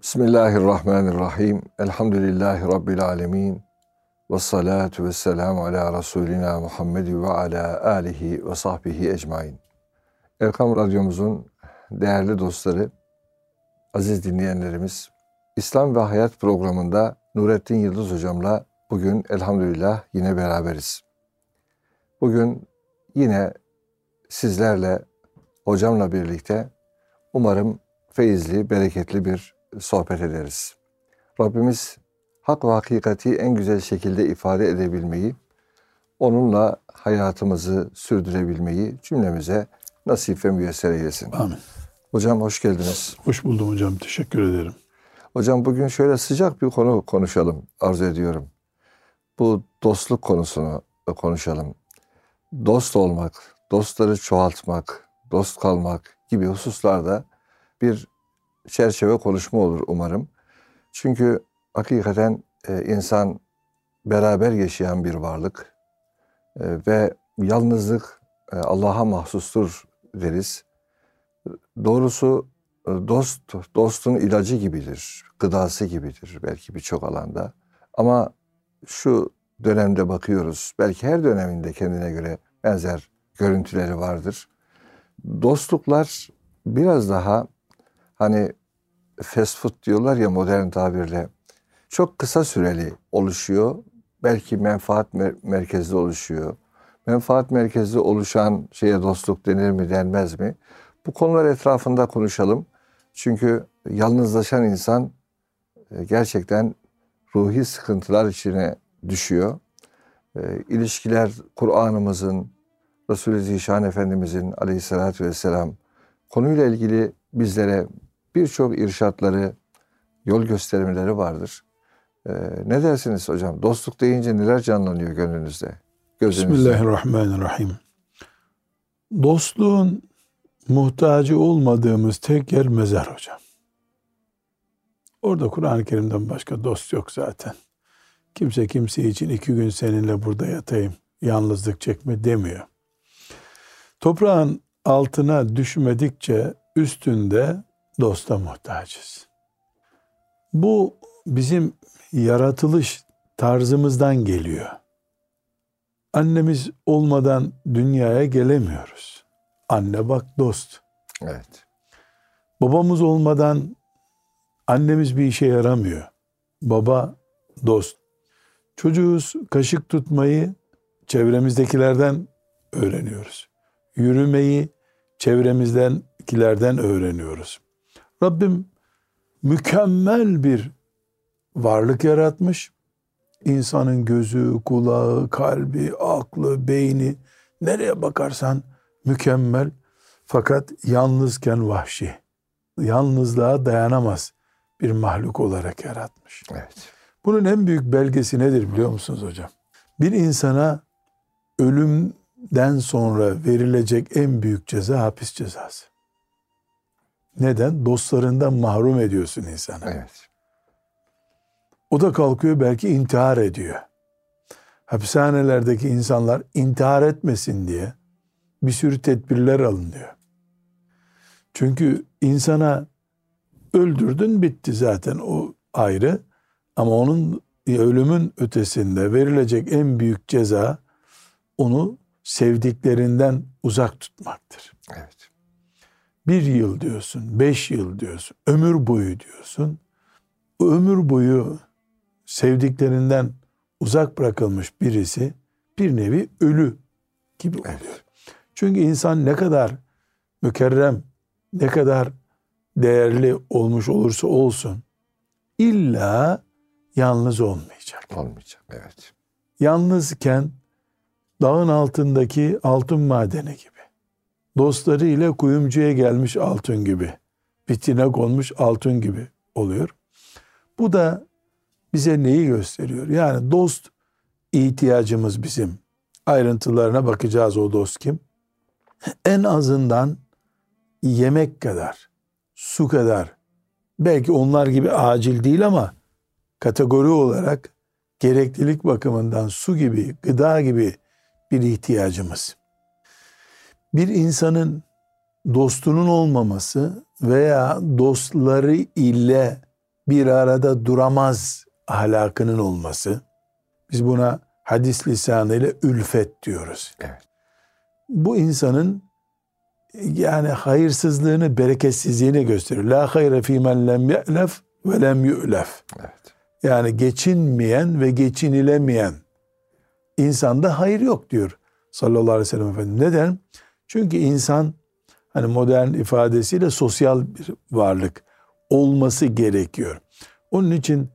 Bismillahirrahmanirrahim. Elhamdülillahi Rabbil alemin. Ve salatu ve selamu ala Resulina Muhammed ve ala alihi ve sahbihi ecmain. Erkam Radyomuzun değerli dostları, aziz dinleyenlerimiz, İslam ve Hayat programında Nurettin Yıldız hocamla bugün elhamdülillah yine beraberiz. Bugün yine sizlerle, hocamla birlikte umarım feyizli, bereketli bir sohbet ederiz. Rabbimiz hak ve hakikati en güzel şekilde ifade edebilmeyi, onunla hayatımızı sürdürebilmeyi cümlemize nasip ve müyesser eylesin. Amin. Hocam hoş geldiniz. Hoş buldum hocam. Teşekkür ederim. Hocam bugün şöyle sıcak bir konu konuşalım arzu ediyorum. Bu dostluk konusunu konuşalım. Dost olmak, dostları çoğaltmak, dost kalmak gibi hususlarda bir çerçeve konuşma olur umarım. Çünkü hakikaten e, insan beraber yaşayan bir varlık e, ve yalnızlık e, Allah'a mahsustur deriz. Doğrusu dost dostun ilacı gibidir, gıdası gibidir belki birçok alanda. Ama şu dönemde bakıyoruz, belki her döneminde kendine göre benzer görüntüleri vardır. Dostluklar biraz daha hani fast food diyorlar ya modern tabirle çok kısa süreli oluşuyor. Belki menfaat mer- merkezli oluşuyor. Menfaat merkezli oluşan şeye dostluk denir mi denmez mi? Bu konular etrafında konuşalım. Çünkü yalnızlaşan insan e, gerçekten ruhi sıkıntılar içine düşüyor. E, ilişkiler Kur'an'ımızın, Resulü Zişan Efendimizin aleyhissalatü vesselam konuyla ilgili bizlere birçok irşatları, yol göstermeleri vardır. Ee, ne dersiniz hocam? Dostluk deyince neler canlanıyor gönlünüzde? Gözünüzde? Bismillahirrahmanirrahim. Dostluğun muhtacı olmadığımız tek yer mezar hocam. Orada Kur'an-ı Kerim'den başka dost yok zaten. Kimse kimse için iki gün seninle burada yatayım, yalnızlık çekme demiyor. Toprağın altına düşmedikçe üstünde dosta muhtacız. Bu bizim yaratılış tarzımızdan geliyor. Annemiz olmadan dünyaya gelemiyoruz. Anne bak dost. Evet. Babamız olmadan annemiz bir işe yaramıyor. Baba dost. Çocuğuz kaşık tutmayı çevremizdekilerden öğreniyoruz. Yürümeyi çevremizdenkilerden öğreniyoruz. Rabbim mükemmel bir varlık yaratmış. İnsanın gözü, kulağı, kalbi, aklı, beyni nereye bakarsan mükemmel. Fakat yalnızken vahşi. Yalnızlığa dayanamaz bir mahluk olarak yaratmış. Evet. Bunun en büyük belgesi nedir biliyor musunuz hocam? Bir insana ölümden sonra verilecek en büyük ceza hapis cezası. Neden? Dostlarından mahrum ediyorsun insanı. Evet. O da kalkıyor belki intihar ediyor. Hapishanelerdeki insanlar intihar etmesin diye bir sürü tedbirler alınıyor. Çünkü insana öldürdün bitti zaten o ayrı. Ama onun ölümün ötesinde verilecek en büyük ceza onu sevdiklerinden uzak tutmaktır. Evet. Bir yıl diyorsun, beş yıl diyorsun, ömür boyu diyorsun. Bu ömür boyu sevdiklerinden uzak bırakılmış birisi bir nevi ölü gibi oluyor. Evet. Çünkü insan ne kadar mükerrem, ne kadar değerli olmuş olursa olsun illa yalnız olmayacak. Olmayacak, evet. Yalnızken dağın altındaki altın madeni gibi dostları ile kuyumcuya gelmiş altın gibi, bitine konmuş altın gibi oluyor. Bu da bize neyi gösteriyor? Yani dost ihtiyacımız bizim. Ayrıntılarına bakacağız o dost kim? En azından yemek kadar, su kadar, belki onlar gibi acil değil ama kategori olarak gereklilik bakımından su gibi, gıda gibi bir ihtiyacımız bir insanın dostunun olmaması veya dostları ile bir arada duramaz ahlakının olması. Biz buna hadis lisanıyla ülfet diyoruz. Evet. Bu insanın yani hayırsızlığını, bereketsizliğini gösteriyor. La hayre fî men lem ye'lef ve lem yu'lef. Evet. Yani geçinmeyen ve geçinilemeyen insanda hayır yok diyor sallallahu aleyhi ve sellem Efendimiz. Neden? Çünkü insan hani modern ifadesiyle sosyal bir varlık olması gerekiyor. Onun için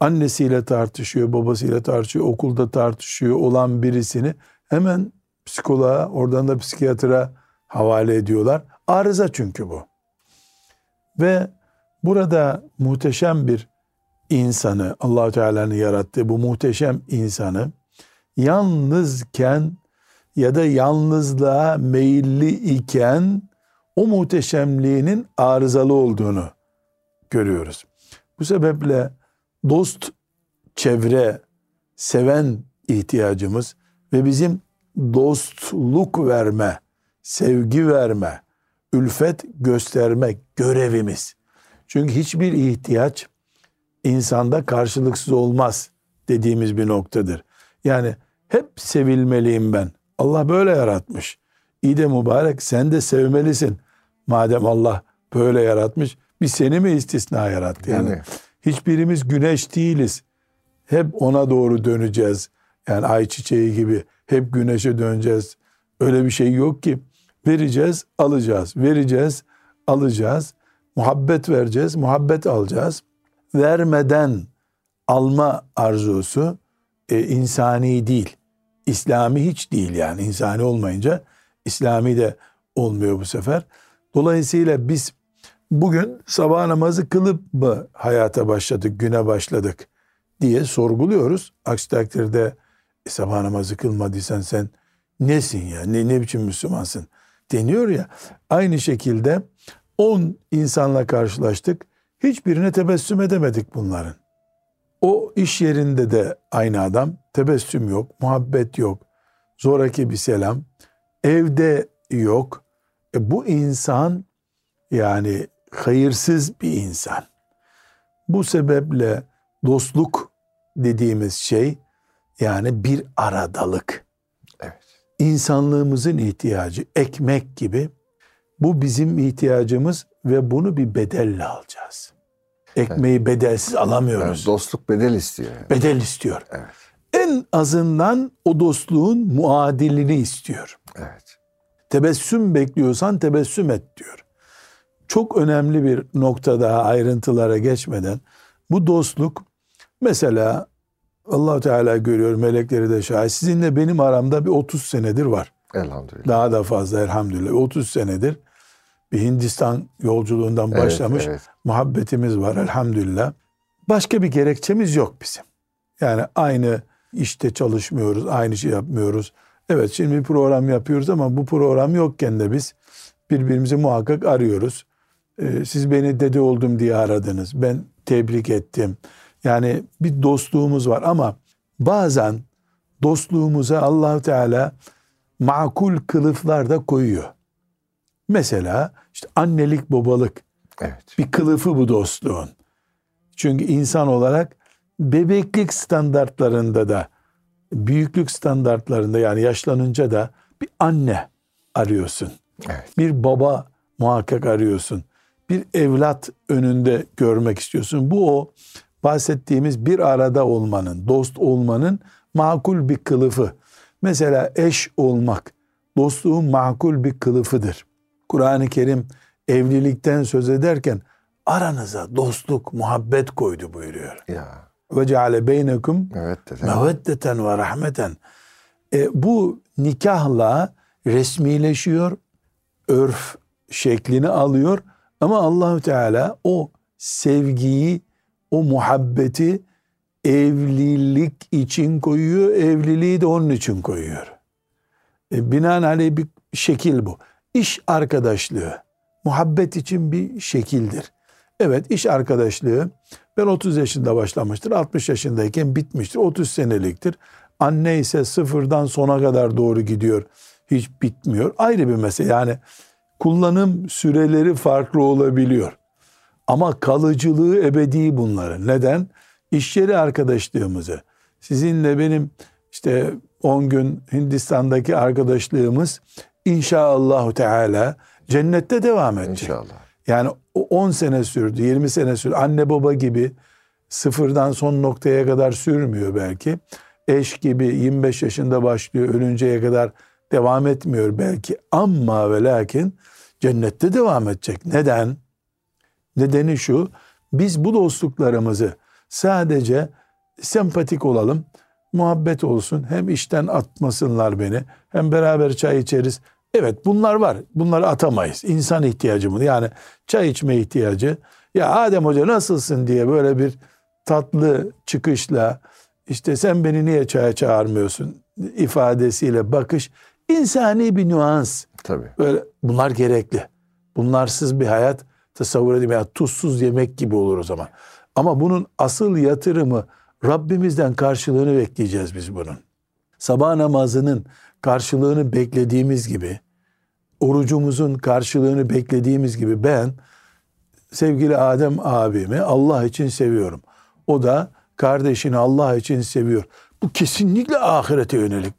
annesiyle tartışıyor, babasıyla tartışıyor, okulda tartışıyor olan birisini hemen psikoloğa, oradan da psikiyatra havale ediyorlar. Arıza çünkü bu. Ve burada muhteşem bir insanı, allah Teala'nın yarattığı bu muhteşem insanı yalnızken ya da yalnızlığa meyilli iken o muhteşemliğinin arızalı olduğunu görüyoruz. Bu sebeple dost, çevre, seven ihtiyacımız ve bizim dostluk verme, sevgi verme, ülfet göstermek görevimiz. Çünkü hiçbir ihtiyaç insanda karşılıksız olmaz dediğimiz bir noktadır. Yani hep sevilmeliyim ben. Allah böyle yaratmış. İyi de mübarek sen de sevmelisin. Madem Allah böyle yaratmış bir seni mi istisna yarattı? Yani, Yani. hiçbirimiz güneş değiliz. Hep ona doğru döneceğiz. Yani ay çiçeği gibi hep güneşe döneceğiz. Öyle bir şey yok ki. Vereceğiz, alacağız. Vereceğiz, alacağız. Muhabbet vereceğiz, muhabbet alacağız. Vermeden alma arzusu e, insani değil. İslami hiç değil yani. insani olmayınca İslami de olmuyor bu sefer. Dolayısıyla biz bugün sabah namazı kılıp mı hayata başladık, güne başladık diye sorguluyoruz. Aksi takdirde e, sabah namazı kılmadıysan sen nesin ya, ne, ne biçim Müslümansın deniyor ya. Aynı şekilde 10 insanla karşılaştık. Hiçbirine tebessüm edemedik bunların. O iş yerinde de aynı adam tebessüm yok, muhabbet yok, zoraki bir selam, evde yok. E bu insan yani hayırsız bir insan. Bu sebeple dostluk dediğimiz şey yani bir aradalık. Evet. İnsanlığımızın ihtiyacı ekmek gibi bu bizim ihtiyacımız ve bunu bir bedelle alacağız. Ekmeği bedelsiz Yani alamıyoruz. dostluk bedel istiyor. Yani. Bedel istiyor. Evet. En azından o dostluğun muadilini istiyor. Evet. Tebessüm bekliyorsan tebessüm et diyor. Çok önemli bir nokta daha ayrıntılara geçmeden bu dostluk mesela allah Teala görüyor melekleri de şahit. Sizinle benim aramda bir 30 senedir var. Elhamdülillah. Daha da fazla elhamdülillah. 30 senedir bir Hindistan yolculuğundan Evet, başlamış evet. muhabbetimiz var elhamdülillah. Başka bir gerekçemiz yok bizim. Yani aynı işte çalışmıyoruz, aynı şey yapmıyoruz. Evet şimdi bir program yapıyoruz ama bu program yokken de biz birbirimizi muhakkak arıyoruz. Ee, siz beni dede oldum diye aradınız. Ben tebrik ettim. Yani bir dostluğumuz var ama bazen dostluğumuza allah Teala makul kılıflar da koyuyor. Mesela işte annelik babalık Evet. bir kılıfı bu dostluğun. Çünkü insan olarak bebeklik standartlarında da büyüklük standartlarında yani yaşlanınca da bir anne arıyorsun. Evet. Bir baba muhakkak arıyorsun. Bir evlat önünde görmek istiyorsun. Bu o bahsettiğimiz bir arada olmanın, dost olmanın makul bir kılıfı. Mesela eş olmak dostluğun makul bir kılıfıdır. Kur'an-ı Kerim evlilikten söz ederken aranıza dostluk, muhabbet koydu buyuruyor. Ya. Ve ceale beynekum meveddeten ve rahmeten. E, bu nikahla resmileşiyor, örf şeklini alıyor ama Allahü Teala o sevgiyi, o muhabbeti evlilik için koyuyor, evliliği de onun için koyuyor. E, binaenaleyh bir şekil bu. İş arkadaşlığı, muhabbet için bir şekildir. Evet iş arkadaşlığı ben 30 yaşında başlamıştır, 60 yaşındayken bitmiştir, 30 seneliktir. Anne ise sıfırdan sona kadar doğru gidiyor, hiç bitmiyor. Ayrı bir mesele yani kullanım süreleri farklı olabiliyor. Ama kalıcılığı ebedi bunların. Neden? İş yeri arkadaşlığımızı. Sizinle benim işte 10 gün Hindistan'daki arkadaşlığımız inşallah Teala cennette devam edecek. İnşallah. Yani 10 sene sürdü, 20 sene sürdü. Anne baba gibi sıfırdan son noktaya kadar sürmüyor belki. Eş gibi 25 yaşında başlıyor, ölünceye kadar devam etmiyor belki. Ama ve lakin cennette devam edecek. Neden? Nedeni şu, biz bu dostluklarımızı sadece sempatik olalım, muhabbet olsun, hem işten atmasınlar beni, hem beraber çay içeriz. Evet bunlar var, bunları atamayız. İnsan ihtiyacı mı? Yani çay içme ihtiyacı. Ya Adem Hoca nasılsın diye böyle bir tatlı çıkışla, işte sen beni niye çaya çağırmıyorsun ifadesiyle bakış, insani bir nüans. Tabii. Böyle bunlar gerekli. Bunlarsız bir hayat tasavvur edeyim. Yani tuzsuz yemek gibi olur o zaman. Ama bunun asıl yatırımı Rabbimizden karşılığını bekleyeceğiz biz bunun. Sabah namazının karşılığını beklediğimiz gibi, orucumuzun karşılığını beklediğimiz gibi ben sevgili Adem abimi Allah için seviyorum. O da kardeşini Allah için seviyor. Bu kesinlikle ahirete yönelik.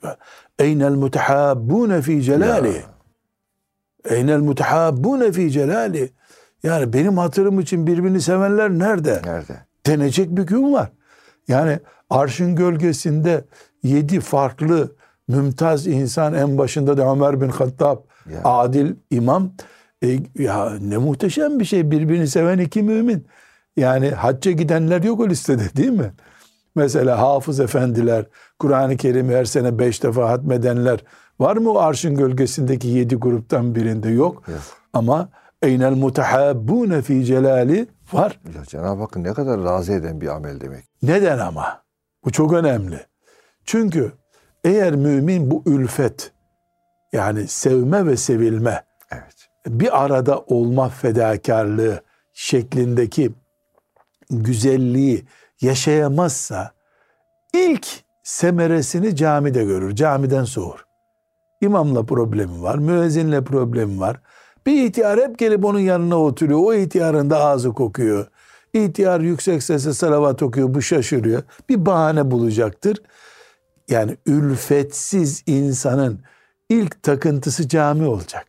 Eynel mutehabbune fi celali. Eynel mutehabbune fi celali. Yani benim hatırım için birbirini sevenler nerede? Nerede? Denecek bir gün var. Yani arşın gölgesinde yedi farklı mümtaz insan en başında da Ömer bin Hattab Ya. adil imam E, ya ne muhteşem bir şey birbirini seven iki mümin. Yani hacca gidenler yok o listede değil mi? Mesela hafız efendiler, Kur'an-ı Kerim'i her sene beş defa hatmedenler var mı o arşın gölgesindeki yedi gruptan birinde yok. Yok. Ama eynel mutehabbune fi celali var. Ya Cenab-ı Hakk'ı ne kadar razı eden bir amel demek. Neden ama? Bu çok önemli. Çünkü eğer mümin bu ülfet yani sevme ve sevilme Evet. bir arada olma fedakarlığı şeklindeki güzelliği yaşayamazsa ilk semeresini camide görür. Camiden soğur. İmamla problemi var, müezzinle problemi var. Bir ihtiyar hep gelip onun yanına oturuyor. O ihtiyarın da ağzı kokuyor. İhtiyar yüksek sesle salavat okuyor. Bu şaşırıyor. Bir bahane bulacaktır. Yani ülfetsiz insanın ilk takıntısı cami olacak.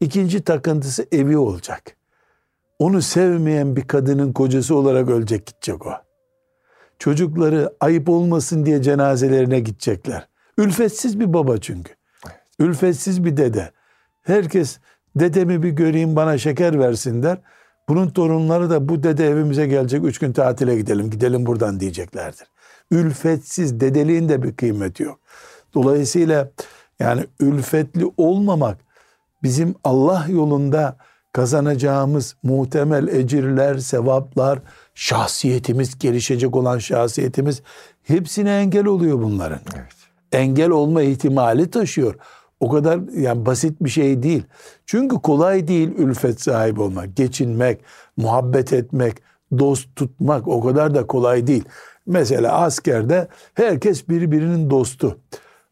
İkinci takıntısı evi olacak. Onu sevmeyen bir kadının kocası olarak ölecek gidecek o. Çocukları ayıp olmasın diye cenazelerine gidecekler. Ülfetsiz bir baba çünkü. Ülfetsiz bir dede. Herkes dedemi bir göreyim bana şeker versin der. Bunun torunları da bu dede evimize gelecek üç gün tatile gidelim gidelim buradan diyeceklerdir. Ülfetsiz dedeliğin de bir kıymeti yok. Dolayısıyla yani ülfetli olmamak bizim Allah yolunda kazanacağımız muhtemel ecirler, sevaplar, şahsiyetimiz, gelişecek olan şahsiyetimiz hepsine engel oluyor bunların. Evet. Engel olma ihtimali taşıyor. O kadar yani basit bir şey değil. Çünkü kolay değil ülfet sahibi olmak, geçinmek, muhabbet etmek, dost tutmak o kadar da kolay değil. Mesela askerde herkes birbirinin dostu.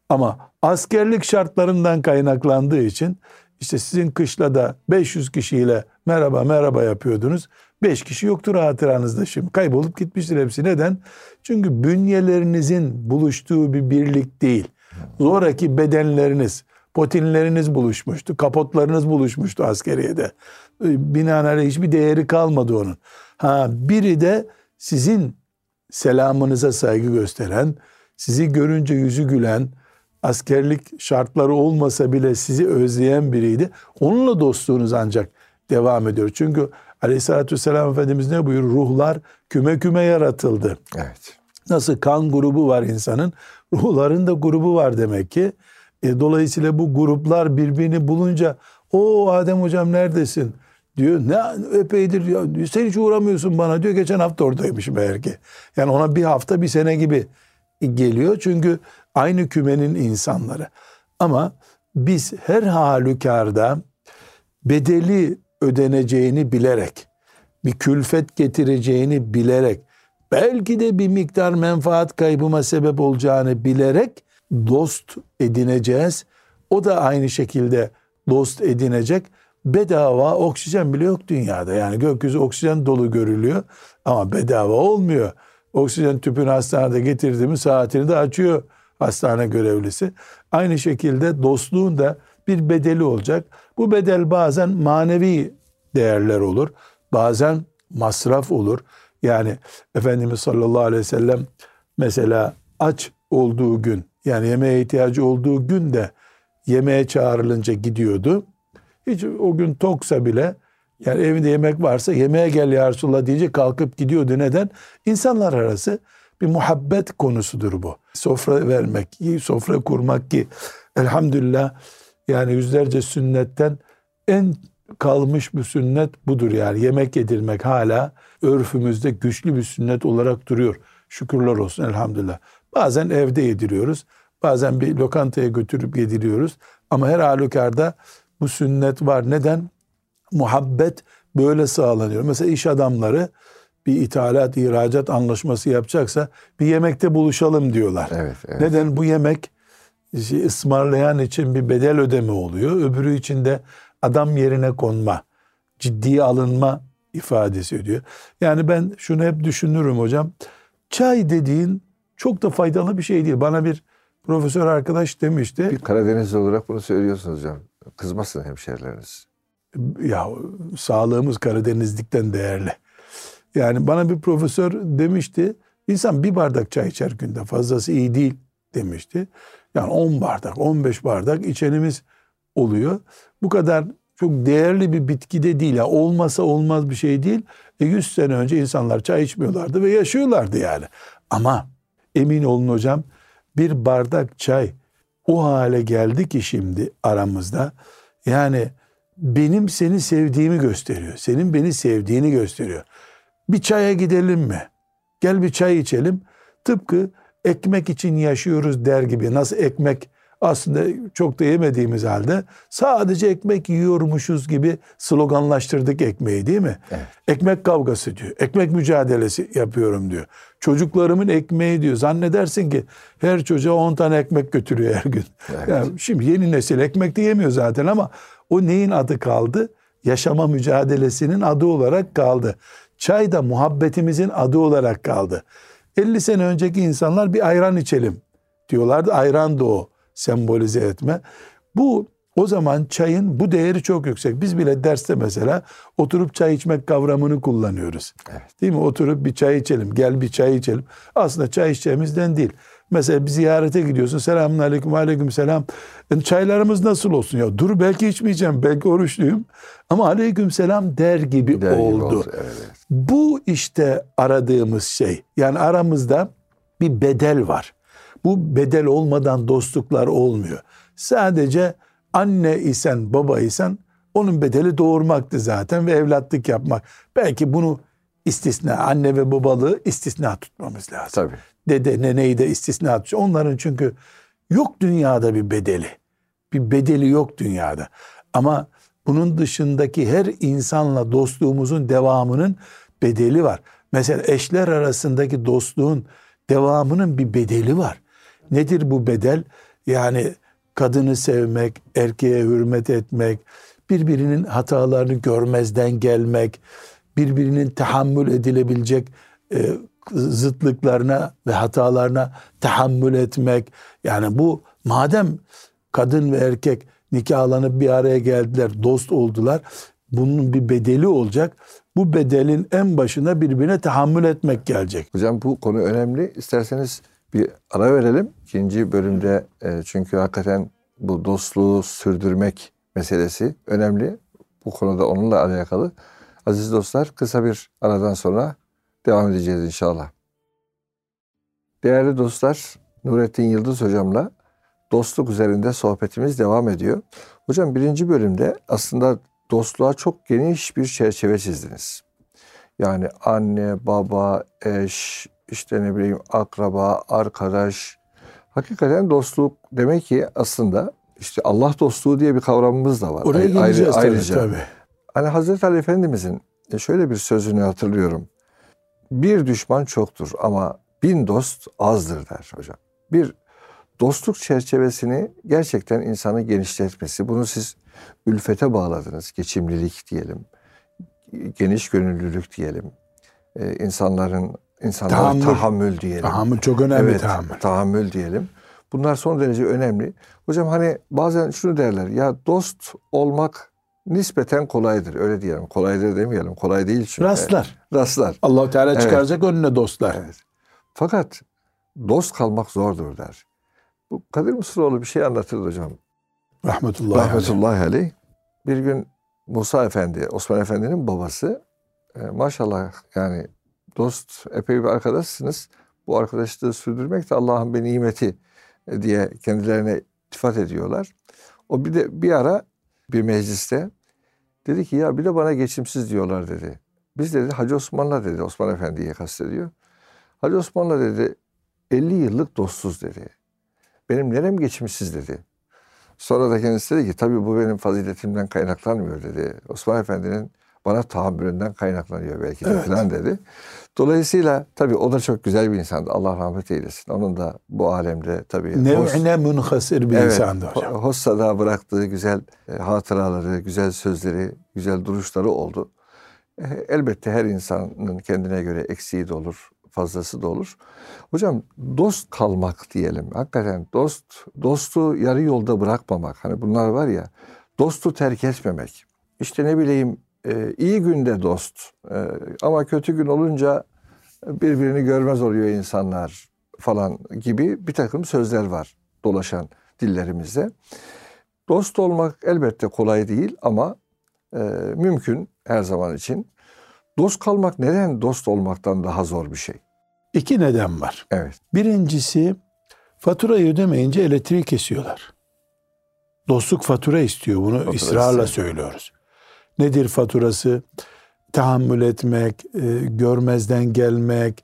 Ama askerlik şartlarından kaynaklandığı için işte sizin kışlada 500 kişiyle merhaba merhaba yapıyordunuz. 5 kişi yoktur hatıranızda şimdi. Kaybolup gitmiştir hepsi. Neden? Çünkü bünyelerinizin buluştuğu bir birlik değil. Zoraki bedenleriniz, potinleriniz buluşmuştu. Kapotlarınız buluşmuştu askeriyede. Binaenaleyh hiçbir değeri kalmadı onun. Ha biri de sizin selamınıza saygı gösteren, sizi görünce yüzü gülen, askerlik şartları olmasa bile sizi özleyen biriydi. Onunla dostluğunuz ancak devam ediyor. Çünkü aleyhissalatü vesselam Efendimiz ne buyurur? Ruhlar küme küme yaratıldı. Evet. Nasıl kan grubu var insanın, ruhların da grubu var demek ki. E, dolayısıyla bu gruplar birbirini bulunca o Adem hocam neredesin? diyor. Ne epeydir ya diyor, sen hiç uğramıyorsun bana diyor. Geçen hafta oradaymışım meğer ki. Yani ona bir hafta bir sene gibi geliyor. Çünkü aynı kümenin insanları. Ama biz her halükarda bedeli ödeneceğini bilerek, bir külfet getireceğini bilerek, belki de bir miktar menfaat kaybıma sebep olacağını bilerek dost edineceğiz. O da aynı şekilde dost edinecek. bedava oksijen bile yok dünyada. Yani gökyüzü oksijen dolu görülüyor ama bedava olmuyor. Oksijen tüpünü hastanede getirdiğimiz saatini de açıyor hastane görevlisi. Aynı şekilde dostluğun da bir bedeli olacak. Bu bedel bazen manevi değerler olur. Bazen masraf olur. Yani Efendimiz sallallahu aleyhi ve sellem mesela aç olduğu gün yani yemeğe ihtiyacı olduğu gün de yemeğe çağrılınca gidiyordu. Hiç o gün toksa bile yani evinde yemek varsa yemeğe gel ya Resulallah diyecek kalkıp gidiyordu. Neden? İnsanlar arası bir muhabbet konusudur bu. Sofra vermek, sofra kurmak ki elhamdülillah yani yüzlerce sünnetten en kalmış bir sünnet budur yani. Yemek yedirmek hala örfümüzde güçlü bir sünnet olarak duruyor. Şükürler olsun elhamdülillah. Bazen evde yediriyoruz. Bazen bir lokantaya götürüp yediriyoruz. Ama her halükarda bu sünnet var. Neden? Muhabbet böyle sağlanıyor. Mesela iş adamları bir ithalat, ihracat anlaşması yapacaksa bir yemekte buluşalım diyorlar. Evet, evet. Neden? Bu yemek ısmarlayan için bir bedel ödeme oluyor. Öbürü için de adam yerine konma, ciddiye alınma ifadesi ediyor. Yani ben şunu hep düşünürüm hocam. Çay dediğin çok da faydalı bir şey değil. Bana bir profesör arkadaş demişti. Bir Karadenizli olarak bunu söylüyorsunuz hocam. Kızmasın hemşerileriniz. Ya sağlığımız Karadenizlikten değerli. Yani bana bir profesör demişti. İnsan bir bardak çay içer günde fazlası iyi değil demişti. Yani 10 bardak, 15 bardak içenimiz oluyor. Bu kadar çok değerli bir bitki de değil. Yani olmasa olmaz bir şey değil. E 100 sene önce insanlar çay içmiyorlardı ve yaşıyorlardı yani. Ama emin olun hocam bir bardak çay o hale geldi ki şimdi aramızda. Yani benim seni sevdiğimi gösteriyor. Senin beni sevdiğini gösteriyor. Bir çaya gidelim mi? Gel bir çay içelim. Tıpkı ekmek için yaşıyoruz der gibi. Nasıl ekmek aslında çok da yemediğimiz halde sadece ekmek yiyormuşuz gibi sloganlaştırdık ekmeği değil mi? Evet. Ekmek kavgası diyor. Ekmek mücadelesi yapıyorum diyor. Çocuklarımın ekmeği diyor. Zannedersin ki her çocuğa 10 tane ekmek götürüyor her gün. Evet. Yani şimdi yeni nesil ekmek de yemiyor zaten ama o neyin adı kaldı? Yaşama mücadelesinin adı olarak kaldı. Çay da muhabbetimizin adı olarak kaldı. 50 sene önceki insanlar bir ayran içelim diyorlardı. Ayran da o sembolize etme. Bu o zaman çayın bu değeri çok yüksek. Biz bile derste mesela oturup çay içmek kavramını kullanıyoruz. Evet. Değil mi? Oturup bir çay içelim. Gel bir çay içelim. Aslında çay içeceğimizden değil. Mesela bir ziyarete gidiyorsun. Selamun aleyküm, aleyküm selam. Yani çaylarımız nasıl olsun? Ya dur belki içmeyeceğim, belki oruçluyum. Ama aleyküm selam der gibi der oldu. Gibi oldu. Evet. Bu işte aradığımız şey. Yani aramızda bir bedel var. Bu bedel olmadan dostluklar olmuyor. Sadece anne isen, baba isen onun bedeli doğurmaktı zaten ve evlatlık yapmak. Belki bunu istisna, anne ve babalığı istisna tutmamız lazım. Tabii. Dede, neneyi de istisna tutacağız. Onların çünkü yok dünyada bir bedeli. Bir bedeli yok dünyada. Ama bunun dışındaki her insanla dostluğumuzun devamının bedeli var. Mesela eşler arasındaki dostluğun devamının bir bedeli var. Nedir bu bedel? Yani kadını sevmek, erkeğe hürmet etmek, birbirinin hatalarını görmezden gelmek, birbirinin tahammül edilebilecek e, zıtlıklarına ve hatalarına tahammül etmek. Yani bu madem kadın ve erkek nikahlanıp bir araya geldiler, dost oldular. Bunun bir bedeli olacak. Bu bedelin en başına birbirine tahammül etmek gelecek. Hocam bu konu önemli. İsterseniz bir ara verelim. İkinci bölümde e, çünkü hakikaten bu dostluğu sürdürmek meselesi önemli. Bu konuda onunla alakalı. Aziz dostlar kısa bir aradan sonra devam edeceğiz inşallah. Değerli dostlar, Nurettin Yıldız hocamla dostluk üzerinde sohbetimiz devam ediyor. Hocam birinci bölümde aslında dostluğa çok geniş bir çerçeve çizdiniz. Yani anne, baba, eş, işte ne bileyim akraba, arkadaş. Hakikaten dostluk demek ki aslında işte Allah dostluğu diye bir kavramımız da var. Oraya Ayrı, geleceğiz ayrıca. tabii, tabii. Hani Hazreti Ali Efendimizin şöyle bir sözünü hatırlıyorum. Bir düşman çoktur ama bin dost azdır der hocam. Bir dostluk çerçevesini gerçekten insanı genişletmesi. Bunu siz ülfete bağladınız. Geçimlilik diyelim. Geniş gönüllülük diyelim. Ee, insanların insanlara Tahammül. tahammül diyelim. Tahammül çok önemli evet, tahammül. tahammül diyelim. Bunlar son derece önemli. Hocam hani bazen şunu derler ya dost olmak nispeten kolaydır. Öyle diyelim. Kolaydır demeyelim. Kolay değil çünkü. Rastlar. Rastlar. allah Teala Evet. çıkaracak önüne dostlar. Evet. Fakat dost kalmak zordur der. Bu Kadir Mısıroğlu bir şey anlatırdı hocam. Rahmetullahi aleyh. Rahmetullahi aleyh. Bir gün Musa Efendi, Osman Efendi'nin babası e, maşallah yani dost epey bir arkadaşsınız. Bu arkadaşlığı sürdürmek de Allah'ın bir nimeti e, diye kendilerine iltifat ediyorlar. O bir de bir ara bir mecliste dedi ki ya bir de bana geçimsiz diyorlar dedi. Biz dedi Hacı Osman'la dedi Osman Efendi'yi kastediyor. Hacı Osman'la dedi 50 yıllık dostsuz dedi. Benim nerem geçimsiz dedi. Sonra da kendisi dedi ki tabii bu benim faziletimden kaynaklanmıyor dedi. Osman Efendi'nin bana tahammülünden kaynaklanıyor belki de Evet. falan dedi. Dolayısıyla tabii o da çok güzel bir insandı. Allah rahmet eylesin. Onun da bu alemde tabii Nev'ine münhasır bir Evet, insandı hocam. Ho- Hossa'da bıraktığı güzel e, hatıraları, güzel sözleri, güzel duruşları oldu. E, Elbette her insanın kendine göre eksiği de olur, fazlası da olur. Hocam dost kalmak diyelim. Hakikaten dost, dostu yarı yolda bırakmamak. Hani bunlar var ya, dostu terk etmemek. İşte ne bileyim e, iyi günde dost e, ama kötü gün olunca birbirini görmez oluyor insanlar falan gibi bir takım sözler var dolaşan dillerimizde. Dost olmak elbette kolay değil ama e, mümkün her zaman için. Dost kalmak neden dost olmaktan daha zor bir şey? İki neden var. Evet. Birincisi faturayı ödemeyince elektriği kesiyorlar. Dostluk fatura istiyor. Bunu Fatura ısrarla istiyor. söylüyoruz. Nedir faturası? Tahammül etmek, e, görmezden gelmek,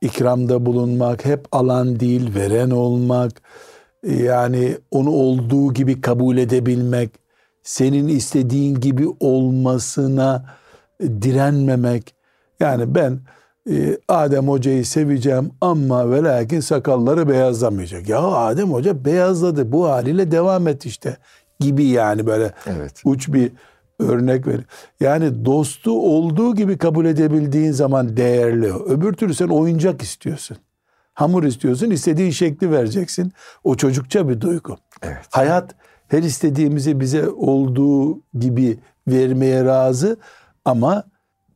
ikramda bulunmak, hep alan değil veren olmak, e, yani onu olduğu gibi kabul edebilmek, senin istediğin gibi olmasına e, direnmemek. Yani ben e, Adem Hoca'yı seveceğim ama ve lakin sakalları beyazlamayacak. Ya Adem Hoca beyazladı bu haliyle devam et işte gibi yani böyle Evet. uç bir örnek ver. Yani dostu olduğu gibi kabul edebildiğin zaman değerli. Öbür türlü sen oyuncak istiyorsun. Hamur istiyorsun, istediğin şekli vereceksin. O çocukça bir duygu. Evet. Hayat her istediğimizi bize olduğu gibi vermeye razı ama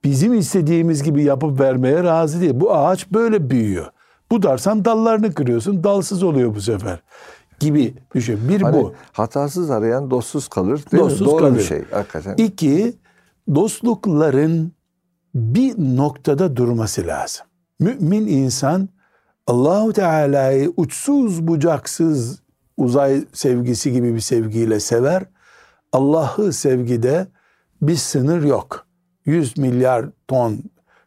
bizim istediğimiz gibi yapıp vermeye razı değil. Bu ağaç böyle büyüyor. Budarsan dallarını kırıyorsun, dalsız oluyor bu sefer gibi düşün. Bir Hani bu. hatasız arayan dostsuz kalır. Değil Dostsuz mi? Doğru kalır. bir şey hakikaten. İki, dostlukların bir noktada durması lazım. Mümin insan Allahu Teala'yı uçsuz bucaksız uzay sevgisi gibi bir sevgiyle sever. Allah'ı sevgide bir sınır yok. 100 milyar ton,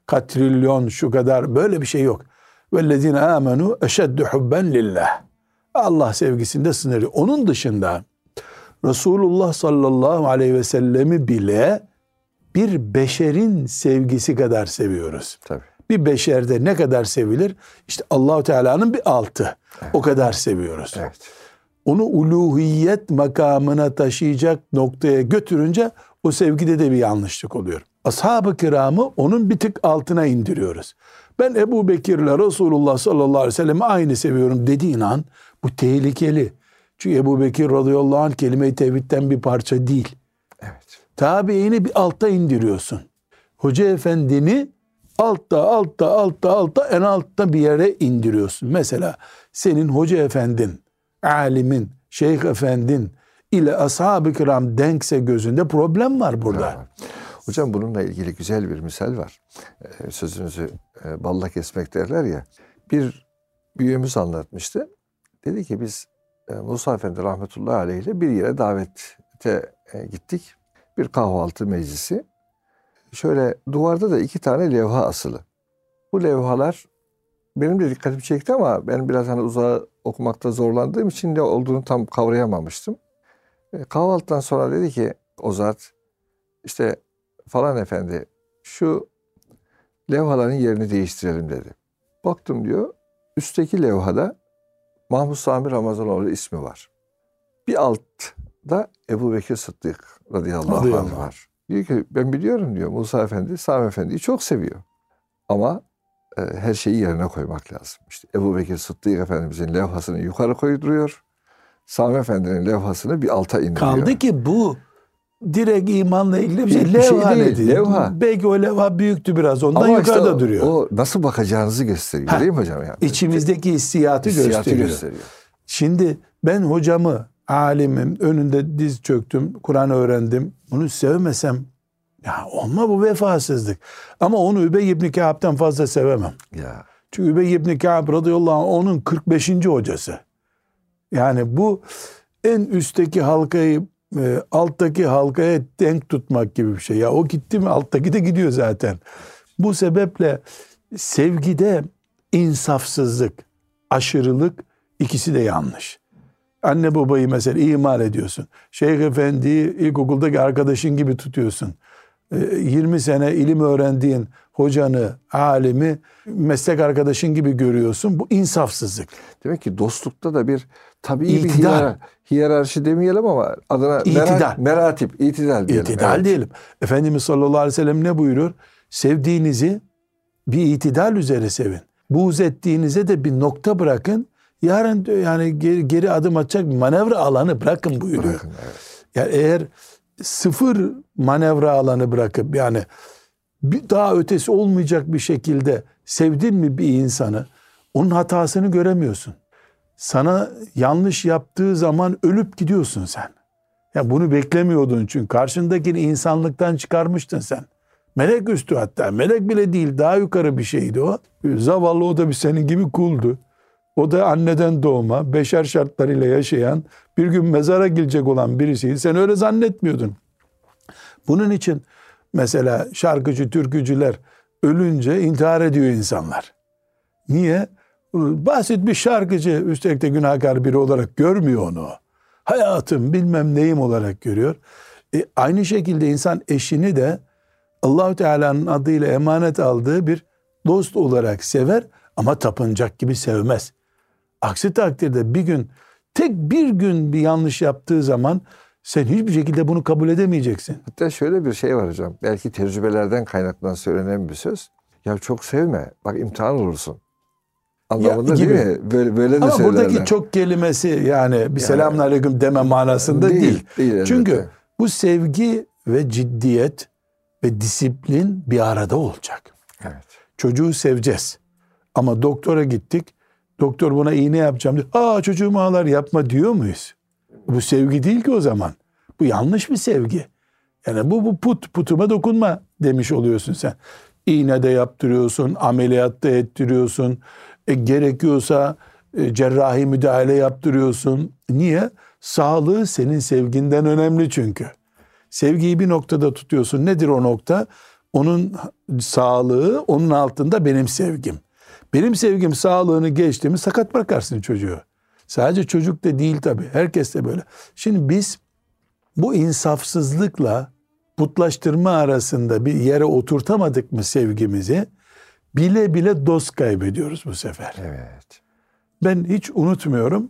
katrilyon şu kadar böyle bir şey yok. Vellezine amenu eşeddu hubben lillah. Allah sevgisinde sınır yok. Onun dışında Resulullah sallallahu aleyhi ve sellemi bile bir beşerin sevgisi kadar seviyoruz. Tabii. Bir beşerde ne kadar sevilir? İşte Allahu Teala'nın bir altı. O kadar seviyoruz. Evet. Onu uluhiyet makamına taşıyacak noktaya götürünce o sevgide de bir yanlışlık oluyor. Ashab-ı kiramı onun bir tık altına indiriyoruz. Ben Ebu Bekir'le Resulullah sallallahu aleyhi ve sellem'i aynı seviyorum dediğin an bu tehlikeli. Çünkü Ebu Bekir radıyallahu anh kelime-i tevhidden bir parça değil. Evet. Tabiini bir altta indiriyorsun. Hoca efendini altta altta altta altta en altta bir yere indiriyorsun. Mesela senin hoca efendin, alimin, şeyh efendin ile ashab-ı kiram denkse gözünde problem var burada. Hocam bununla ilgili güzel bir misal var. Ee, sözünüzü e, balla kesmek derler ya. Bir büyüğümüz anlatmıştı. Dedi ki biz e, Musa Efendi rahmetullahi aleyh ile bir yere davete e, gittik. Bir kahvaltı meclisi. Şöyle duvarda da iki tane levha asılı. Bu levhalar benim de dikkatimi çekti ama ben biraz hani uzağa okumakta zorlandığım için ne olduğunu tam kavrayamamıştım. E, kahvaltıdan sonra dedi ki o zat işte falan efendi şu levhaların yerini değiştirelim dedi. Baktım diyor üstteki levhada Mahmud Sami Ramazanoğlu ismi var. Bir altta Ebu Bekir Sıddık radıyallahu anh Radıyallahu anh. var. Diyor ki ben biliyorum diyor Musa Efendi Sami Efendi'yi çok seviyor. Ama e, her şeyi yerine koymak lazım. İşte Ebu Bekir Sıddık Efendimizin levhasını yukarı koyduruyor. Sami Efendi'nin levhasını bir alta indiriyor. Kaldı ki bu direkt imanla ilgili bir şey. Bir- şey levha değil, nedir? levha. Belki o levha büyüktü biraz. Ondan Ama işte yukarıda o- duruyor. O nasıl bakacağınızı gösteriyor Ha, değil mi hocam? Yani? İçimizdeki hissiyatı, Hissiyatı gösteriyor. gösteriyor. Şimdi ben hocamı, alimim, önünde diz çöktüm, Kur'an öğrendim. Bunu sevmesem ya olma bu vefasızlık. Ama onu Übey ibn Kâb'den fazla sevemem. Ya. Çünkü Übey ibn Kâb radıyallahu anh onun 45. hocası. Yani bu en üstteki halkayı e, alttaki halkaya denk tutmak gibi bir şey. Ya o gitti mi alttaki de gidiyor zaten. Bu sebeple sevgide insafsızlık, aşırılık ikisi de yanlış. Anne babayı mesela imal ediyorsun. Şeyh Efendi'yi ilkokuldaki arkadaşın gibi tutuyorsun. E, 20 sene ilim öğrendiğin hocanı, alimi meslek arkadaşın gibi görüyorsun. Bu insafsızlık. Demek ki dostlukta da bir tabii bir İtidal. hiyerar- hiyerarşi demeyelim ama adına İtidal. merat, meratip, itidal diyelim. İtidal Evet. diyelim. Efendimiz sallallahu aleyhi ve sellem ne buyuruyor? Sevdiğinizi bir itidal üzere sevin. Buğz ettiğinize de bir nokta bırakın. Yarın yani geri, geri adım atacak bir manevra alanı bırakın buyuruyor. Bırakın, evet. Yani eğer sıfır manevra alanı bırakıp yani daha ötesi olmayacak bir şekilde sevdin mi bir insanı onun hatasını göremiyorsun. Sana yanlış yaptığı zaman ölüp gidiyorsun sen. Ya bunu beklemiyordun çünkü karşındakini insanlıktan çıkarmıştın sen. Melek üstü hatta. Melek bile değil daha yukarı bir şeydi o. Zavallı o da bir senin gibi kuldu. O da anneden doğma, beşer şartlarıyla yaşayan, bir gün mezara girecek olan birisiydi. Sen öyle zannetmiyordun. Bunun için mesela şarkıcı, türkücüler ölünce intihar ediyor insanlar. Niye? Basit bir şarkıcı, üstelik de günahkar biri olarak görmüyor onu. Hayatım bilmem neyim olarak görüyor. E, aynı şekilde insan eşini de Allahu Teala'nın adıyla emanet aldığı bir dost olarak sever ama tapınacak gibi sevmez. Aksi takdirde bir gün tek bir gün bir yanlış yaptığı zaman sen hiçbir şekilde bunu kabul edemeyeceksin. Hatta şöyle bir şey var hocam. Belki tecrübelerden kaynaklanan söylenen bir söz. Ya çok sevme. Bak imtihan olursun. Anlamında gibi. değil mi? Böyle, böyle de Ama söylerler. buradaki çok kelimesi yani bir selamun aleyküm deme manasında değil. Değil, değil elbette. Çünkü bu sevgi ve ciddiyet ve disiplin bir arada olacak. Evet. Çocuğu seveceğiz. Ama doktora gittik. Doktor buna iğne yapacağım diyor. Aa çocuğum ağlar yapma diyor muyuz? Bu sevgi değil ki o zaman. Bu yanlış bir sevgi. Yani bu, bu put, putuma dokunma demiş oluyorsun sen. İğne de yaptırıyorsun, ameliyat da ettiriyorsun. E, gerekiyorsa e, cerrahi müdahale yaptırıyorsun. Niye? Sağlığı senin sevginden önemli çünkü. Sevgiyi bir noktada tutuyorsun. Nedir o nokta? Onun sağlığı, onun altında benim sevgim. Benim sevgim sağlığını geçti mi sakat bırakarsın çocuğu. Sadece çocuk da değil tabii. Herkes de böyle. Şimdi biz bu insafsızlıkla putlaştırma arasında bir yere oturtamadık mı sevgimizi bile bile dost kaybediyoruz bu sefer. Evet. Ben hiç unutmuyorum.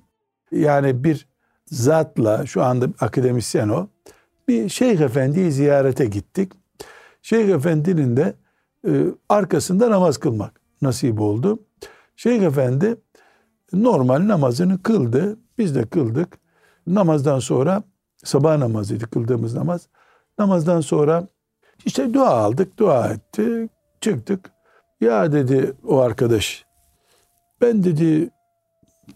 Yani bir zatla şu anda akademisyen o. Bir şeyh efendiyi ziyarete gittik. Şeyh efendinin de e, arkasında namaz kılmak nasip oldu. Şeyh efendi normal namazını kıldı. Biz de kıldık. Namazdan sonra sabah namazıydı kıldığımız namaz. Namazdan sonra işte dua aldık, dua ettik, çıktık. Ya dedi o arkadaş, ben dedi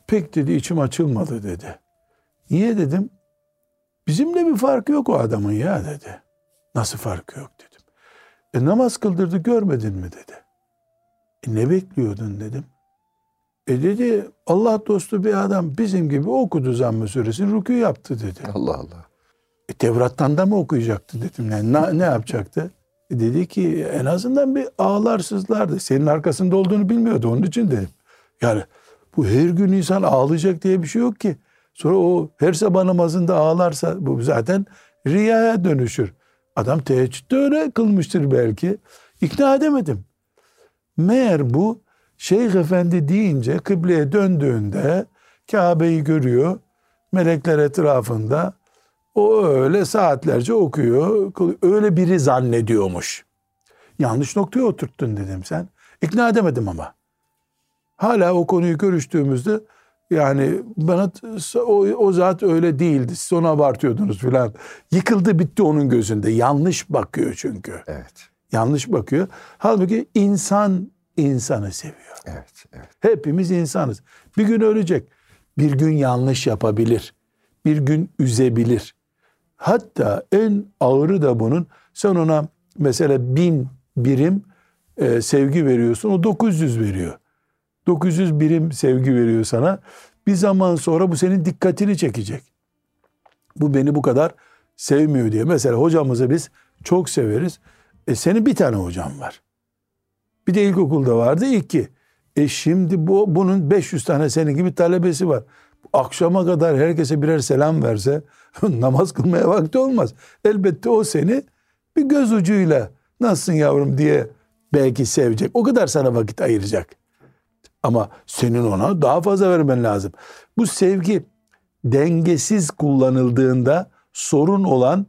pek dedi içim açılmadı dedi. Niye dedim? Bizimle bir farkı yok o adamın ya dedi. Nasıl farkı yok dedim. E namaz kıldırdı görmedin mi dedi. Ne bekliyordun dedim. E dedi Allah dostu bir adam bizim gibi okudu zamm-ı suresini rükû yaptı dedi. Allah Allah. E, Tevrat'tan da mı okuyacaktı dedim. Yani ne, ne yapacaktı? E, dedi ki en azından bir ağlar sızlardı. Senin arkasında olduğunu bilmiyordu onun için dedim. Yani bu her gün insan ağlayacak diye bir şey yok ki. Sonra o her sabah namazında ağlarsa bu zaten riyaya dönüşür. Adam teheccüde öyle kılmıştır belki. İkna edemedim. Meğer bu Şeyh Efendi deyince kıbleye döndüğünde Kabe'yi görüyor. Melekler etrafında. O öyle saatlerce okuyor. Öyle biri zannediyormuş. Yanlış noktaya oturttun dedim sen. İkna edemedim ama. Hala o konuyu görüştüğümüzde yani bana o, o zat öyle değildi. Siz onu abartıyordunuz filan. Yıkıldı bitti onun gözünde. Yanlış bakıyor çünkü. Evet. Yanlış bakıyor. Halbuki insan insanı seviyor. Evet. Evet. Hepimiz insanız. Bir gün ölecek. Bir gün yanlış yapabilir. Bir gün üzebilir. Hatta en ağırı da bunun sen ona mesela bin birim e, sevgi veriyorsun o 900 veriyor. 900 birim sevgi veriyor sana. Bir zaman sonra bu senin dikkatini çekecek. Bu beni bu kadar sevmiyor diye. Mesela hocamızı biz çok severiz. E senin bir tane hocan var. Bir de ilkokulda vardı iki. E şimdi bu bunun 500 tane senin gibi talebesi var. Akşama kadar herkese birer selam verse namaz kılmaya vakti olmaz. Elbette o seni bir göz ucuyla nasılsın yavrum diye belki sevecek. O kadar sana vakit ayıracak. Ama senin ona daha fazla vermen lazım. Bu sevgi dengesiz kullanıldığında sorun olan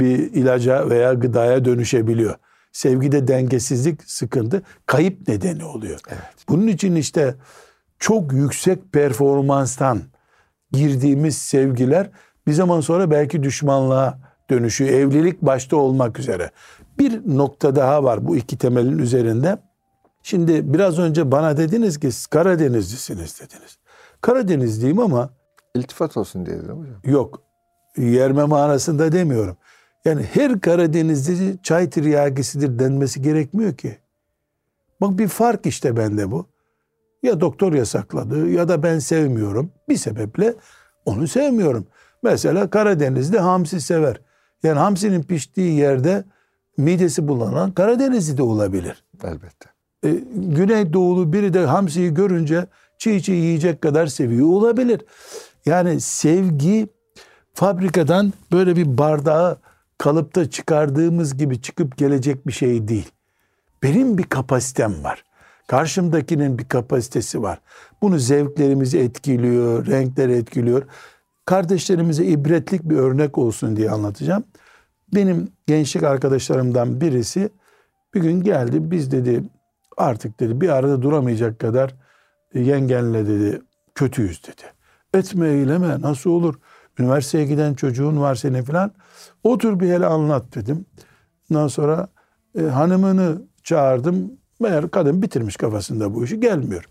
bir ilaca veya gıdaya dönüşebiliyor. Sevgide dengesizlik sıkıntı kayıp nedeni oluyor. Evet. Bunun için işte çok yüksek performanstan girdiğimiz sevgiler bir zaman sonra belki düşmanlığa dönüşüyor. Evlilik başta olmak üzere. Bir nokta daha var bu iki temelin üzerinde. Şimdi biraz önce bana dediniz ki Karadenizlisiniz dediniz. Karadenizliyim ama İltifat olsun diye dedim hocam. yok yerme manasında demiyorum. Yani her Karadenizli çay tiryakisidir denmesi gerekmiyor ki. Bak bir fark işte bende bu. Ya doktor yasakladı ya da ben sevmiyorum. Bir sebeple onu sevmiyorum. Mesela Karadenizli hamsi sever. Yani hamsinin piştiği yerde midesi bulanan Karadenizli de olabilir. Elbette. E, Güneydoğulu biri de hamsiyi görünce çiğ çiğ yiyecek kadar seviyor olabilir. Yani sevgi fabrikadan böyle bir bardağı kalıpta çıkardığımız gibi çıkıp gelecek bir şey değil. Benim bir kapasitem var. Karşımdakinin bir kapasitesi var. Bunu zevklerimizi etkiliyor, renkler etkiliyor. Kardeşlerimize ibretlik bir örnek olsun diye anlatacağım. Benim gençlik arkadaşlarımdan birisi bir gün geldi. Biz dedi artık dedi bir arada duramayacak kadar yengenle dedi kötüyüz dedi. Etme eyleme nasıl olur? Üniversiteye giden çocuğun var senin falan. Otur bir hele anlat dedim. Ondan sonra e, hanımını çağırdım. Meğer kadın bitirmiş kafasında bu işi gelmiyor.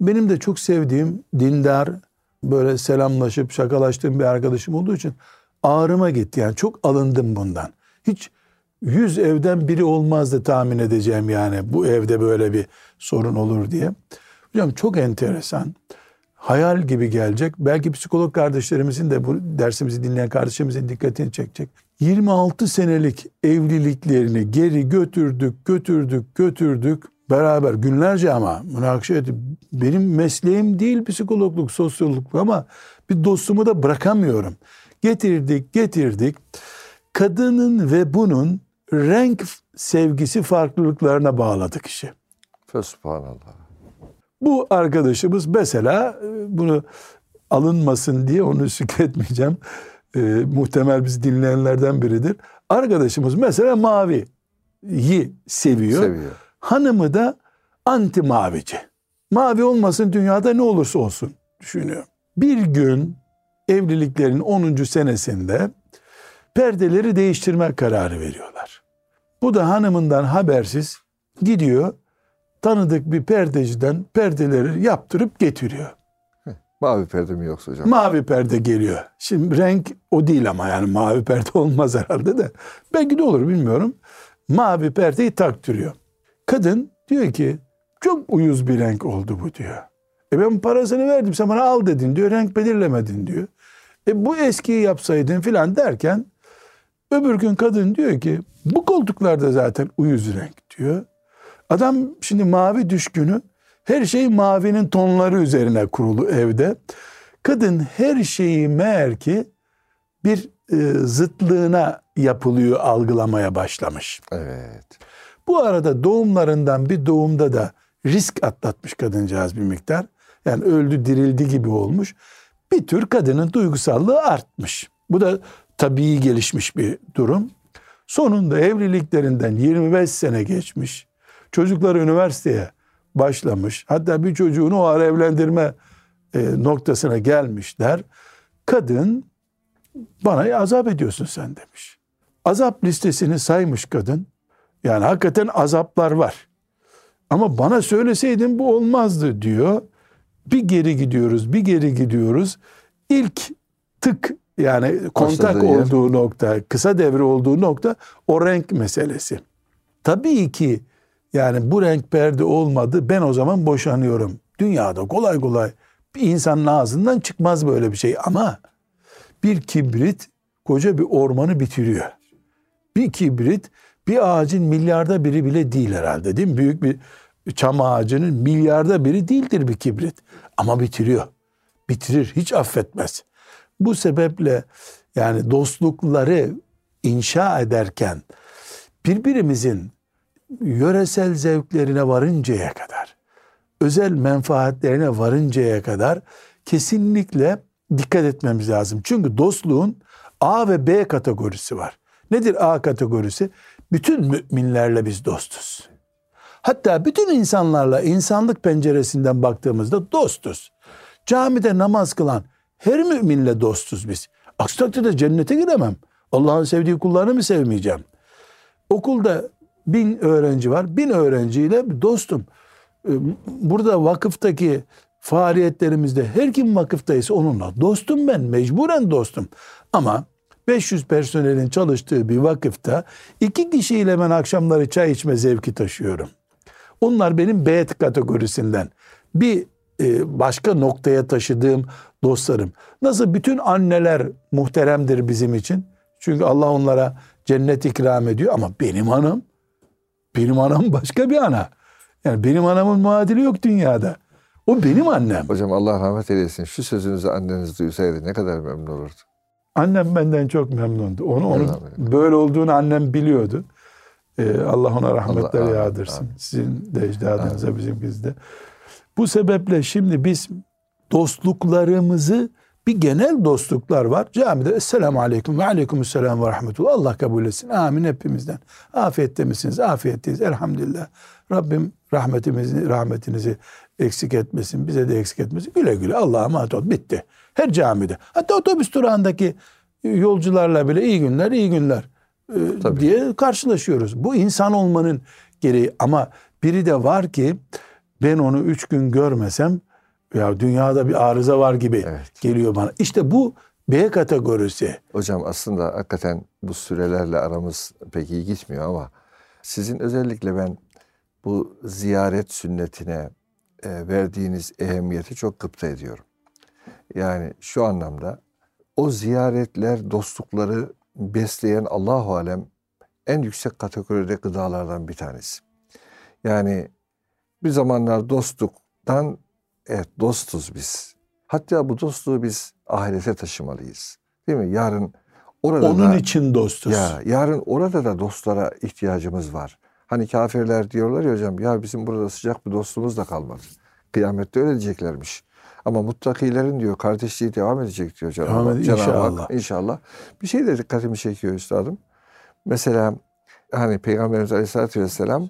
Benim de çok sevdiğim dindar böyle selamlaşıp şakalaştığım bir arkadaşım olduğu için ağrıma gitti. Yani çok alındım bundan. Hiç yüz evden biri olmazdı tahmin edeceğim yani bu evde böyle bir sorun olur diye. Hocam çok enteresan. Hayal gibi gelecek. Belki psikolog kardeşlerimizin de bu dersimizi dinleyen kardeşlerimizin dikkatini çekecek. 26 senelik evliliklerini geri götürdük, götürdük, götürdük. Beraber günlerce ama münakaşa ettik. Benim mesleğim değil psikologluk, sosyologluk ama bir dostumu da bırakamıyorum. Getirdik, getirdik. Kadının ve bunun renk sevgisi farklılıklarına bağladık işi. Fesubhanallah. Bu arkadaşımız mesela e, bunu alınmasın diye onu zikretmeyeceğim. E, muhtemel bizi dinleyenlerden biridir. Arkadaşımız mesela maviyi seviyor. Seviyor. Hanımı da anti mavici. Mavi olmasın dünyada ne olursa olsun düşünüyor. Bir gün evliliklerin 10. senesinde perdeleri değiştirme kararı veriyorlar. Bu da hanımından habersiz gidiyor tanıdık bir perdeciden perdeleri yaptırıp getiriyor. Mavi perde mi yoksa hocam? Mavi perde geliyor. Şimdi renk o değil ama yani mavi perde olmaz herhalde de. Belki de olur bilmiyorum. Mavi perdeyi taktırıyor. Kadın diyor ki çok uyuz bir renk oldu bu diyor. E ben parasını verdim sen bana al dedin diyor. Renk belirlemedin diyor. E bu eskiyi yapsaydın filan derken öbür gün kadın diyor ki bu koltuklarda zaten uyuz renk diyor. Adam şimdi mavi düşkünü her şey mavinin tonları üzerine kurulu evde. Kadın her şeyi meğer ki bir e, zıtlığına yapılıyor algılamaya başlamış. Evet. Bu arada doğumlarından bir doğumda da risk atlatmış kadıncağız bir miktar. Yani öldü dirildi gibi olmuş. Bir tür kadının duygusallığı artmış. Bu da tabii gelişmiş bir durum. Sonunda evliliklerinden 25 sene geçmiş. Çocuklar üniversiteye başlamış. Hatta bir çocuğunu o ara evlendirme e, noktasına gelmişler. Kadın bana azap ediyorsun sen demiş. Azap listesini saymış kadın. Yani hakikaten azaplar var. Ama bana söyleseydin bu olmazdı diyor. Bir geri gidiyoruz, bir geri gidiyoruz. İlk tık yani kontak Başladığı yer. olduğu nokta, kısa devre olduğu nokta o renk meselesi. Tabii ki yani bu renk perde olmadı ben o zaman boşanıyorum. Dünyada kolay kolay bir insanın ağzından çıkmaz böyle bir şey ama bir kibrit koca bir ormanı bitiriyor. Bir kibrit bir ağacın milyarda biri bile değil herhalde değil mi? Büyük bir çam ağacının milyarda biri değildir bir kibrit. Ama bitiriyor. Bitirir, hiç affetmez. Bu sebeple yani dostlukları inşa ederken birbirimizin yöresel zevklerine varıncaya kadar, özel menfaatlerine varıncaya kadar kesinlikle dikkat etmemiz lazım. Çünkü dostluğun A ve B kategorisi var. Nedir A kategorisi? Bütün müminlerle biz dostuz. Hatta bütün insanlarla insanlık penceresinden baktığımızda dostuz. Camide namaz kılan her müminle dostuz biz. Aksi takdirde cennete giremem. Allah'ın sevdiği kullarını mı sevmeyeceğim? Okulda bin öğrenci var. Bin öğrenciyle dostum. Ee, Burada vakıftaki faaliyetlerimizde her kim vakıftaysa onunla dostum ben. Mecburen dostum. Ama 500 personelin çalıştığı bir vakıfta iki kişiyle ben akşamları çay içme zevki taşıyorum. Onlar benim B kategorisinden. Bir e, başka noktaya taşıdığım dostlarım. Nasıl bütün anneler muhteremdir bizim için. Çünkü Allah onlara cennet ikram ediyor ama benim anam benim anam başka bir ana. Yani benim anamın muadili yok dünyada. O benim annem. Hocam Allah rahmet eylesin. Şu sözünüzü anneniz duysaydı ne kadar memnun olurdu. Annem benden çok memnundu. Onu, Elhamdülillah. böyle olduğunu annem biliyordu. Ee, Allah ona rahmetler Allah- yağdırsın. amin. Sizin de ecdadınıza bizimkiz de. Bu sebeple şimdi biz dostluklarımızı bir genel dostluklar var. Camide Esselamu Aleyküm ve Aleykümselam ve Rahmetullah. Allah kabul etsin. Amin hepimizden. Afiyette misiniz? Afiyetteyiz. Elhamdülillah. Rabbim rahmetimizi, rahmetinizi eksik etmesin. Bize de eksik etmesin. Güle güle Allah'a emanet ol. Bitti. Her camide. Hatta otobüs durağındaki yolcularla bile iyi günler, iyi günler e, Tabii. diye karşılaşıyoruz. Bu insan olmanın gereği. Ama biri de var ki ben onu üç gün görmesem ya dünyada bir arıza var gibi Evet. geliyor bana. İşte bu B kategorisi. Hocam aslında hakikaten bu sürelerle aramız pek iyi gitmiyor ama sizin özellikle ben bu ziyaret sünnetine e, verdiğiniz ehemmiyeti çok gıpta ediyorum. Yani şu anlamda o ziyaretler dostlukları besleyen Allahu alem en yüksek kategoride gıdalardan bir tanesi. Yani bir zamanlar dostluktan evet dostuz biz. Hatta bu dostluğu biz ahirete taşımalıyız. Değil mi? Yarın orada Onun da, için dostuz. ya yarın orada da dostlara ihtiyacımız var. Hani kafirler diyorlar ya hocam ya bizim burada sıcak bir dostumuz da kalmadı. Kıyamette öyle diyeceklermiş. Ama muttakilerin diyor kardeşliği devam edecek diyor Cenab-ı Hak. inşallah. Hak inşallah. Bir şey de dikkatimi çekiyor üstadım. Mesela hani Peygamberimiz Aleyhisselatü Vesselam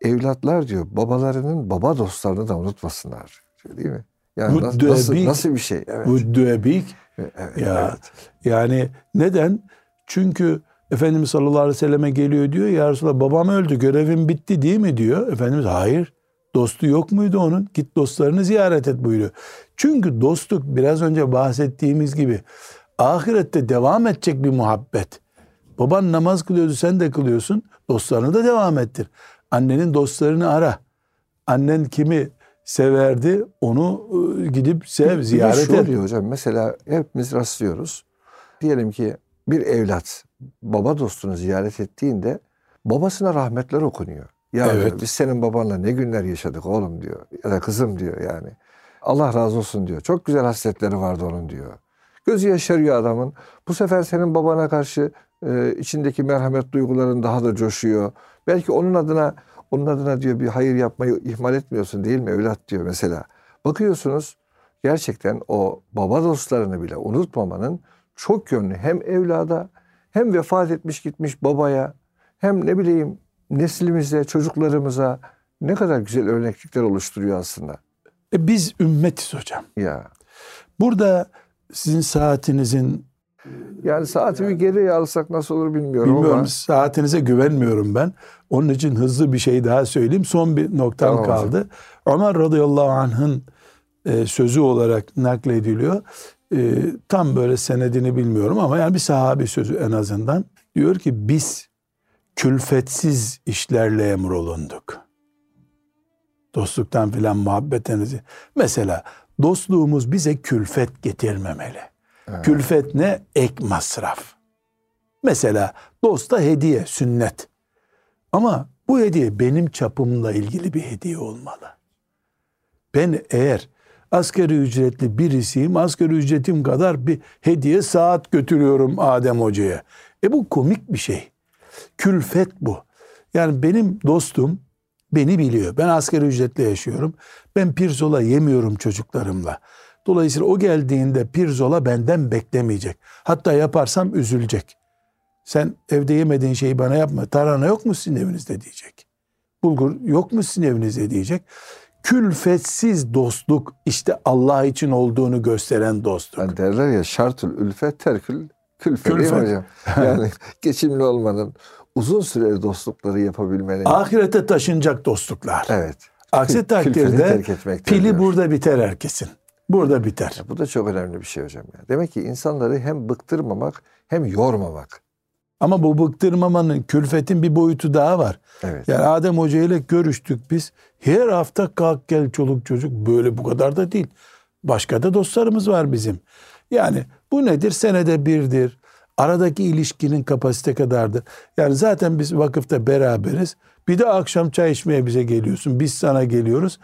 evlatlar diyor babalarının baba dostlarını da unutmasınlar. Diyor, Değil mi? Yani nasıl, nasıl, nasıl bir şey? Evet. Vuddu ebik. evet, Ya evet. yani neden? Çünkü Efendimiz sallallahu aleyhi ve selleme geliyor diyor ya Resulallah babam öldü görevim bitti değil mi diyor. Efendimiz hayır dostu yok muydu onun? Git dostlarını ziyaret et buyuruyor. Çünkü dostluk biraz önce bahsettiğimiz gibi ahirette devam edecek bir muhabbet. Baban namaz kılıyordu sen de kılıyorsun dostlarını da devam ettir. Annenin dostlarını ara. Annen kimi severdi onu e, gidip sev Bir ziyaret şu et. hocam mesela hepimiz rastlıyoruz. Diyelim ki bir evlat baba dostunu ziyaret ettiğinde babasına rahmetler okunuyor. Ya Evet. diyor, biz senin babanla ne günler yaşadık oğlum diyor. Ya da kızım diyor yani. Allah razı olsun diyor. Çok güzel hasletleri vardı onun diyor. Gözü yaşarıyor adamın. Bu sefer senin babana karşı e, içindeki merhamet duyguların daha da coşuyor. Belki onun adına onun adına diyor bir hayır yapmayı ihmal etmiyorsun değil mi evlat diyor mesela. Bakıyorsunuz gerçekten o baba dostlarını bile unutmamanın çok yönlü hem evlada hem vefat etmiş gitmiş babaya hem ne bileyim neslimize, çocuklarımıza ne kadar güzel örneklikler oluşturuyor aslında. E biz ümmetiz hocam. Ya Burada sizin saatinizin yani saati bir geriye alsak nasıl olur bilmiyorum, bilmiyorum ama saatinize güvenmiyorum ben. Onun için hızlı bir şey daha söyleyeyim. Son bir noktam Tamam hocam. kaldı. Ömer radıyallahu anh'ın e, sözü olarak naklediliyor. E, tam böyle senedini bilmiyorum ama yani bir sahabi sözü en azından. Diyor ki biz külfetsiz işlerle emrolunduk. Dostluktan filan muhabbetinizi. Mesela dostluğumuz bize külfet getirmemeli. Külfet ne? Ek masraf. Mesela dosta hediye, sünnet. Ama bu hediye benim çapımla ilgili bir hediye olmalı. Ben eğer asgari ücretli birisiyim, asgari ücretim kadar bir hediye saat götürüyorum Adem Hoca'ya. E bu komik bir şey. Külfet bu. Yani benim dostum beni biliyor. Ben asgari ücretle yaşıyorum. Ben pirzola yemiyorum çocuklarımla. Dolayısıyla o geldiğinde pirzola benden beklemeyecek. Hatta yaparsam üzülecek. Sen evde yemediğin şeyi bana yapma. Tarhana yok mu sizin evinizde diyecek. Bulgur yok mu sizin evinizde diyecek. Külfetsiz dostluk işte Allah için olduğunu gösteren dostluk. hani derler ya şartül ülfet terkül külfet, değil mi Külfet. hocam? Yani geçimli olmanın uzun süreli dostlukları yapabilmenin. Ahirete taşınacak dostluklar. Evet. Aksi takdirde pili diyor. burada biter herkesin. Burada biter. Ya bu da çok önemli bir şey hocam. Ya. Demek ki insanları hem bıktırmamak hem yormamak. Ama bu bıktırmamanın, külfetin bir boyutu daha var. Evet. Yani Adem Hoca ile görüştük biz. Her hafta kalk gel çoluk çocuk böyle bu kadar da değil. Başka da dostlarımız var bizim. Yani bu nedir? Senede birdir. Aradaki ilişkinin kapasite kadardır. Yani zaten biz vakıfta beraberiz. Bir de akşam çay içmeye bize geliyorsun. Biz sana geliyoruz.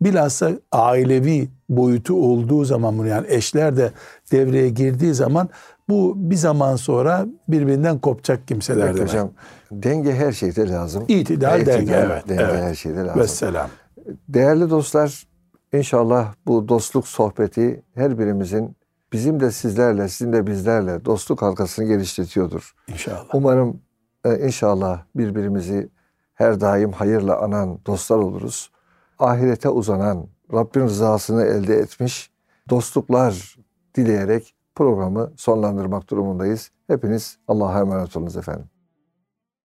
Bilhassa ailevi boyutu olduğu zaman bunu yani eşler de devreye girdiği zaman bu bir zaman sonra birbirinden kopacak kimseler Evet hocam denge her şeyde lazım. İtidal, denge, İtidal, evet, Denge evet. her şeyde lazım. Vesselam. Değerli dostlar, inşallah bu dostluk sohbeti her birimizin bizim de sizlerle, sizin de bizlerle dostluk halkasını geliştiriyordur. İnşallah. Umarım e, inşallah birbirimizi her daim hayırla anan dostlar oluruz. Ahirete uzanan, Rabbin rızasını elde etmiş dostluklar dileyerek programı sonlandırmak durumundayız. Hepiniz Allah'a emanet olunuz efendim.